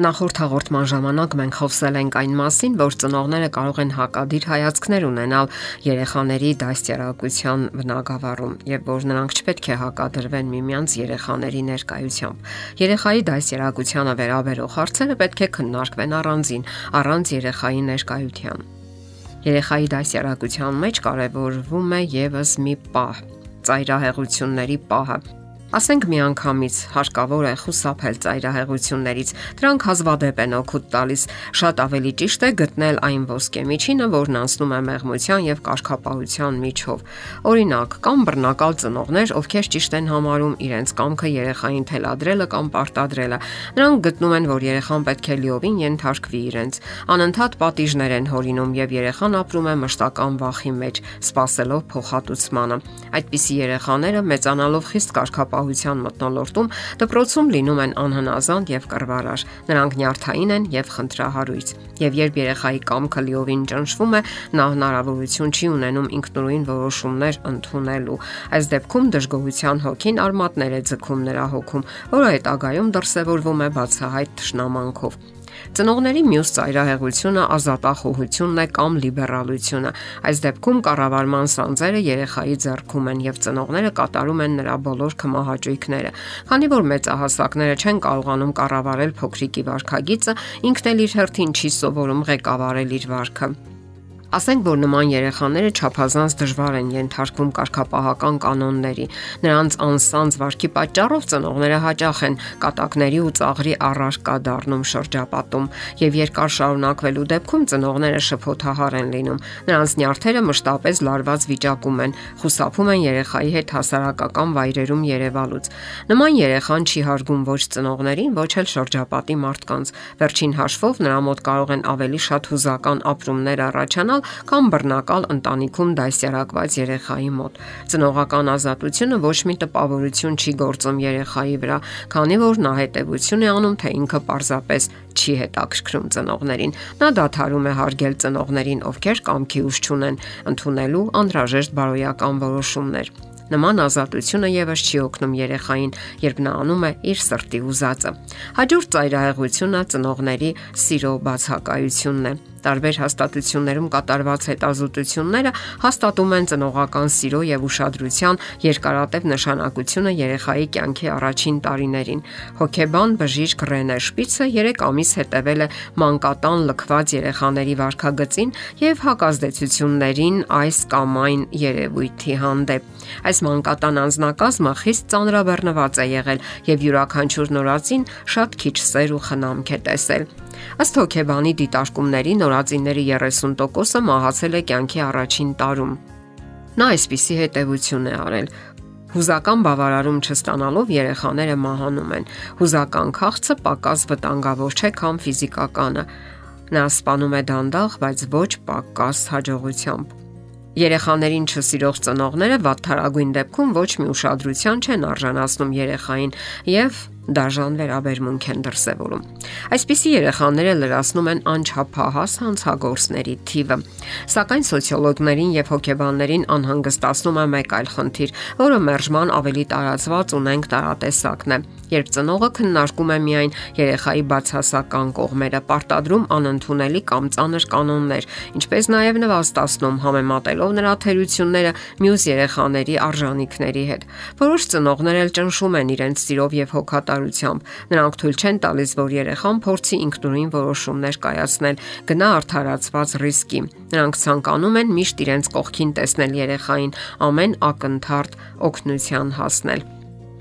Նախորդ հաղորդման ժամանակ մենք խոսել ենք այն մասին, որ ծնողները կարող են հակադիր հայացքներ ունենալ երեխաների դաստիարակության բնագավառում եւ որ նրանք չպետք է հակադրվեն միմյանց երեխաների ներկայությամբ։ Երեխայի դաստիարակությանը վերաբերող հարցերը պետք է քննարկվեն առանձին, առանց երեխայի ներկայության։ Երեխայի դաստիարակության մեջ կարևորվում է եւս մի պահ՝ ծայրահեղությունների պահը Ասենք միանգամից հարկավոր է խուսափել ծայրահեղություններից։ Դրանք հազվադեպ են օգուտ տալիս։ Շատ ավելի ճիշտ է գտնել այն ոսկե միջինը, որն անցնում է մեղմության եւ կարգապահության միջով։ Օրինակ, կամ բռնակալ ծնողներ, ովքեր ճիշտ են համարում իրենց կամքը երեխային թելադրելը կամ պարտադրելը։ Նրանք գտնում են, որ երեխան պետք է լիովին ենթարկվի իրենց։ Անընդհատ պատիժներ են հորինում եւ երեխան ապրում է մշտական վախի մեջ, սпасելով փոխհատուցմանը։ Այդպիսի երեխաները մեծանալով խիստ կարգապահ ապահովության մտնոլորտում դպրոցում լինում են անհնազանդ եւ կռվարար։ Նրանք նյարդային են եւ խնդրահարույց։ Եվ երբ երեխայի կամքը լիովին ճնշվում է, նա հնարավորություն չի ունենում ինքնուրույն որոշումներ ընդունելու։ Այս դեպքում դժգոհության հոգին արմատներ է ձգում նրա հոգում, որը հետագայում դրսևորվում է բացահայտ ճշնամանքով։ Ծնողների մյուս ծայրահեղությունը ազատախոհությունն է կամ լիբերալությունը։ Այս դեպքում կառավարման սանձերը երեխայի ձեռքում են եւ ծնողները կատարում են նրա բոլոր կմահաճույքները։ Քանի որ մեծահասակները չեն կարողանում կառավարել փոքրիկի վարքագիծը, ինքն էլ իր հերթին չի սովորում ղեկավարել իր վարքը։ Ասենք որ նման երեխաները ճափազանց դժվար են ենթարկվում կարգապահական կանոնների։ Նրանց անսանձ վարքի պատճառով ծնողները հաճախ են կատակների ու ծաղրի առարկա դառնում շրջապատում, եւ երկար շարունակվելու դեպքում ծնողները շփոթահար են լինում։ Նրանց նյարդերը մշտապես լարված վիճակում են, խուսափում են երեխայի հետ հասարակական վայրերում երևալուց։ Նման երեխան չի հարգում ոչ ծնողներին, ոչ էլ շրջապատի մարդկանց։ Վերջին հաշվով նրա մոտ կարող են ավելի շատ հուզական ապրումներ առաջանալ ունենալ կամ բռնակալ ընտանիքում դասյարակված երեխայի մոտ։ Ծնողական ազատությունը ոչ մի տպավորություն չի գործում երեխայի վրա, քանի որ նա հետևություն է անում, թե ինքը պարզապես չի հետաքրքրում ծնողներին։ Նա դադարում է հարգել ծնողներին, ովքեր կամքի ուժ չունեն, ընդունելու անհրաժեշտ բարոյական որոշումներ։ Նման ազատությունը եւս չի օգնում երեխային, երբ նա անում է իր սրտի ուզածը։ Հաջորդ ծայրահեղությունը ծնողների սիրո բացակայությունն է տարբեր հաստատություններում կատարված հետազոտությունները հաստատում են ծնողական սիրո եւ ուշադրության երկարատև նշանակությունը երեխայի կյանքի առաջին տարիներին։ Հոկեբան բժիշկ Ռենե Շպիցը 3 ամիս հետևել է մանկատան լքված երեխաների վարքագծին եւ հակազդեցություններին այս կամ այն երևույթի հանդեպ։ Այս մանկատան անձնակազմը խիստ ծանրաբեռնված է եղել եւ յուրաքանչյուր նորածին շատ քիչ սեր ու խնամք է տեսել։ Ըստ հոգեբանի դիտարկումների նորածինների 30%-ը մահացել է կյանքի առաջին տարում։ Նա այսպիսի հետևություն է արել. Հուզական բավարարում չստանալով երեխաները մահանում են։ Հուզական քաղցը պակաս վտանգավոր չէ, քան ֆիզիկականը։ Նա սپانում է դանդաղ, բայց ոչ պակաս հաջողությամբ։ Երեխաներին չսիրող ծնողները վատթարագույն դեպքում ոչ մի ուշադրության չեն արժանացնում երեխային եւ դաժան վերաբերմունք են դրսևորում։ Այսպիսի երեխաները լրացնում են անչափահաս հանցագործների թիվը։ Սակայն սոցիոլոգներին եւ հոգեբաններին անհանգստացնում է մեկ այլ խնդիր, որը մերժման ավելի տարածված ունենք տարատեսակն է երբ ծնողը քննարկում է միայն երեխայի բացասական կողմերը, պարտադրում անընդունելի կամ ծանր կանոններ, ինչպես նաև նվաստացնում համեմատելով նրա թերությունները մյուս երեխաների արժանինքների հետ։ Որոշ ծնողներ էլ ճնշում են իրենց սիրով եւ հոգատարությամբ։ Նրանք թույլ չեն տալիս, որ երեխան փորձի ինքնուրույն որոշումներ կայացնել, գնա արդարացված ռիսկի։ Նրանք ցանկանում են միշտ իրենց կողքին տեսնել երեխային, ամեն ակնթարթ օգնության հասնել։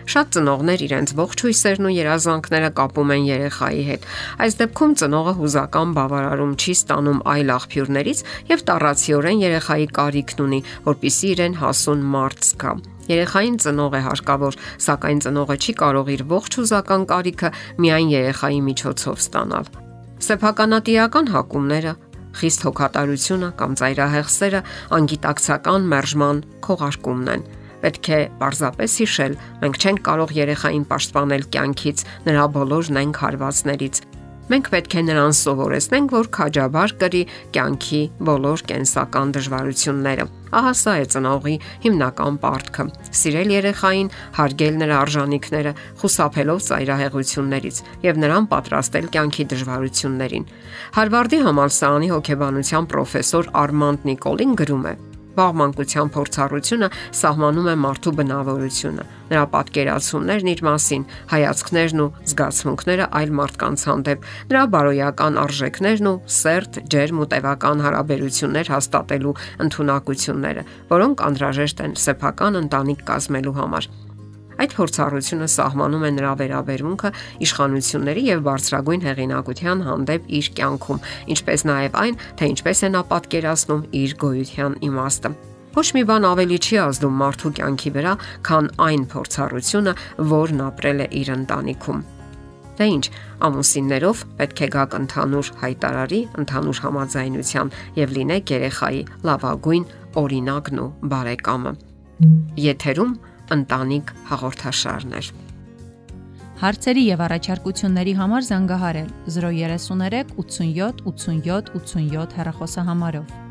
Շատ ծնողներ իրենց ողջ հույսերն ու երազանքները կապում են երեխայի հետ։ Այս դեպքում ծնողը հուզական բավարարում չի ստանում այլ աղբյուրներից եւ տառացիորեն երեխայի կարիքն ունի, որpիսի իրեն հասուն մարդ զգա։ Երեխային ծնող է հարկավոր, սակայն ծնողը չի կարող իր ողջ հուզական կարիքը միայն երեխայի միջոցով ստանալ։ Սեփականատիրական հակումները խիստ հոգատարությունը կամ ծայրահեղսերը անգիտակցական մերժման քողարկումն են Պետք է պարզապես հիշել, մենք չենք կարող երեխային պաշտպանել կյանքից, նրա բոլոր նենք հարվածներից։ Մենք պետք է նրան սովորեցնենք, որ քաջաբար կրի կյանքի բոլոր կենսական դժվարությունները։ Ահա սա է ծնողի հիմնական պարտքը՝ սիրել երեխային, հարգել նրա արժանինքները, խուսափելով ծայրահեղություններից եւ նրան պատրաստել կյանքի դժվարություններին։ Հարվարդի համալսարանի հոգեբանության պրոֆեսոր Արմանդ Նիկոլին գրում է. Վաղ մանկության փորձառությունը սահմանում է մարդու բնավորությունը, նրա պատկերացումներն իր մասին, հայացքներն ու զգացմունքները այլ մարդկանց հանդեպ, նրա բարոյական արժեքներն ու սերտ, ջերմ ու տևական հարաբերություններ հաստատելու ընտունակությունները, որոնք անհրաժեշտ են սեփական ընտանիք կազմելու համար։ Այդ փորձառությունը սահմանում է նրա վերաբերմունքը իշխանությունների եւ բարձրագույն հեղինակության հանդեպ իր կյանքում, ինչպես նաեւ այն, թե ինչպես է նա պատկերացնում իր գոյության իմաստը։ Ոչ մի բան ավելի չի ազդում մարդու կյանքի վրա, քան այն փորձառությունը, որն ապրել է իր ընտանիքում։ Դե ինչ, ամուսիններով պետք է գաք ընդհանուր հայտարարի, ընդհանուր համաձայնության եւ լինեք երեխայի լավագույն օրինակն ու բարեկամը։ Եթերում ընտանիք հաղորդաշարներ։ Հարցերի եւ առաջարկությունների համար զանգահարել 033 87 87 87 հեռախոսահամարով։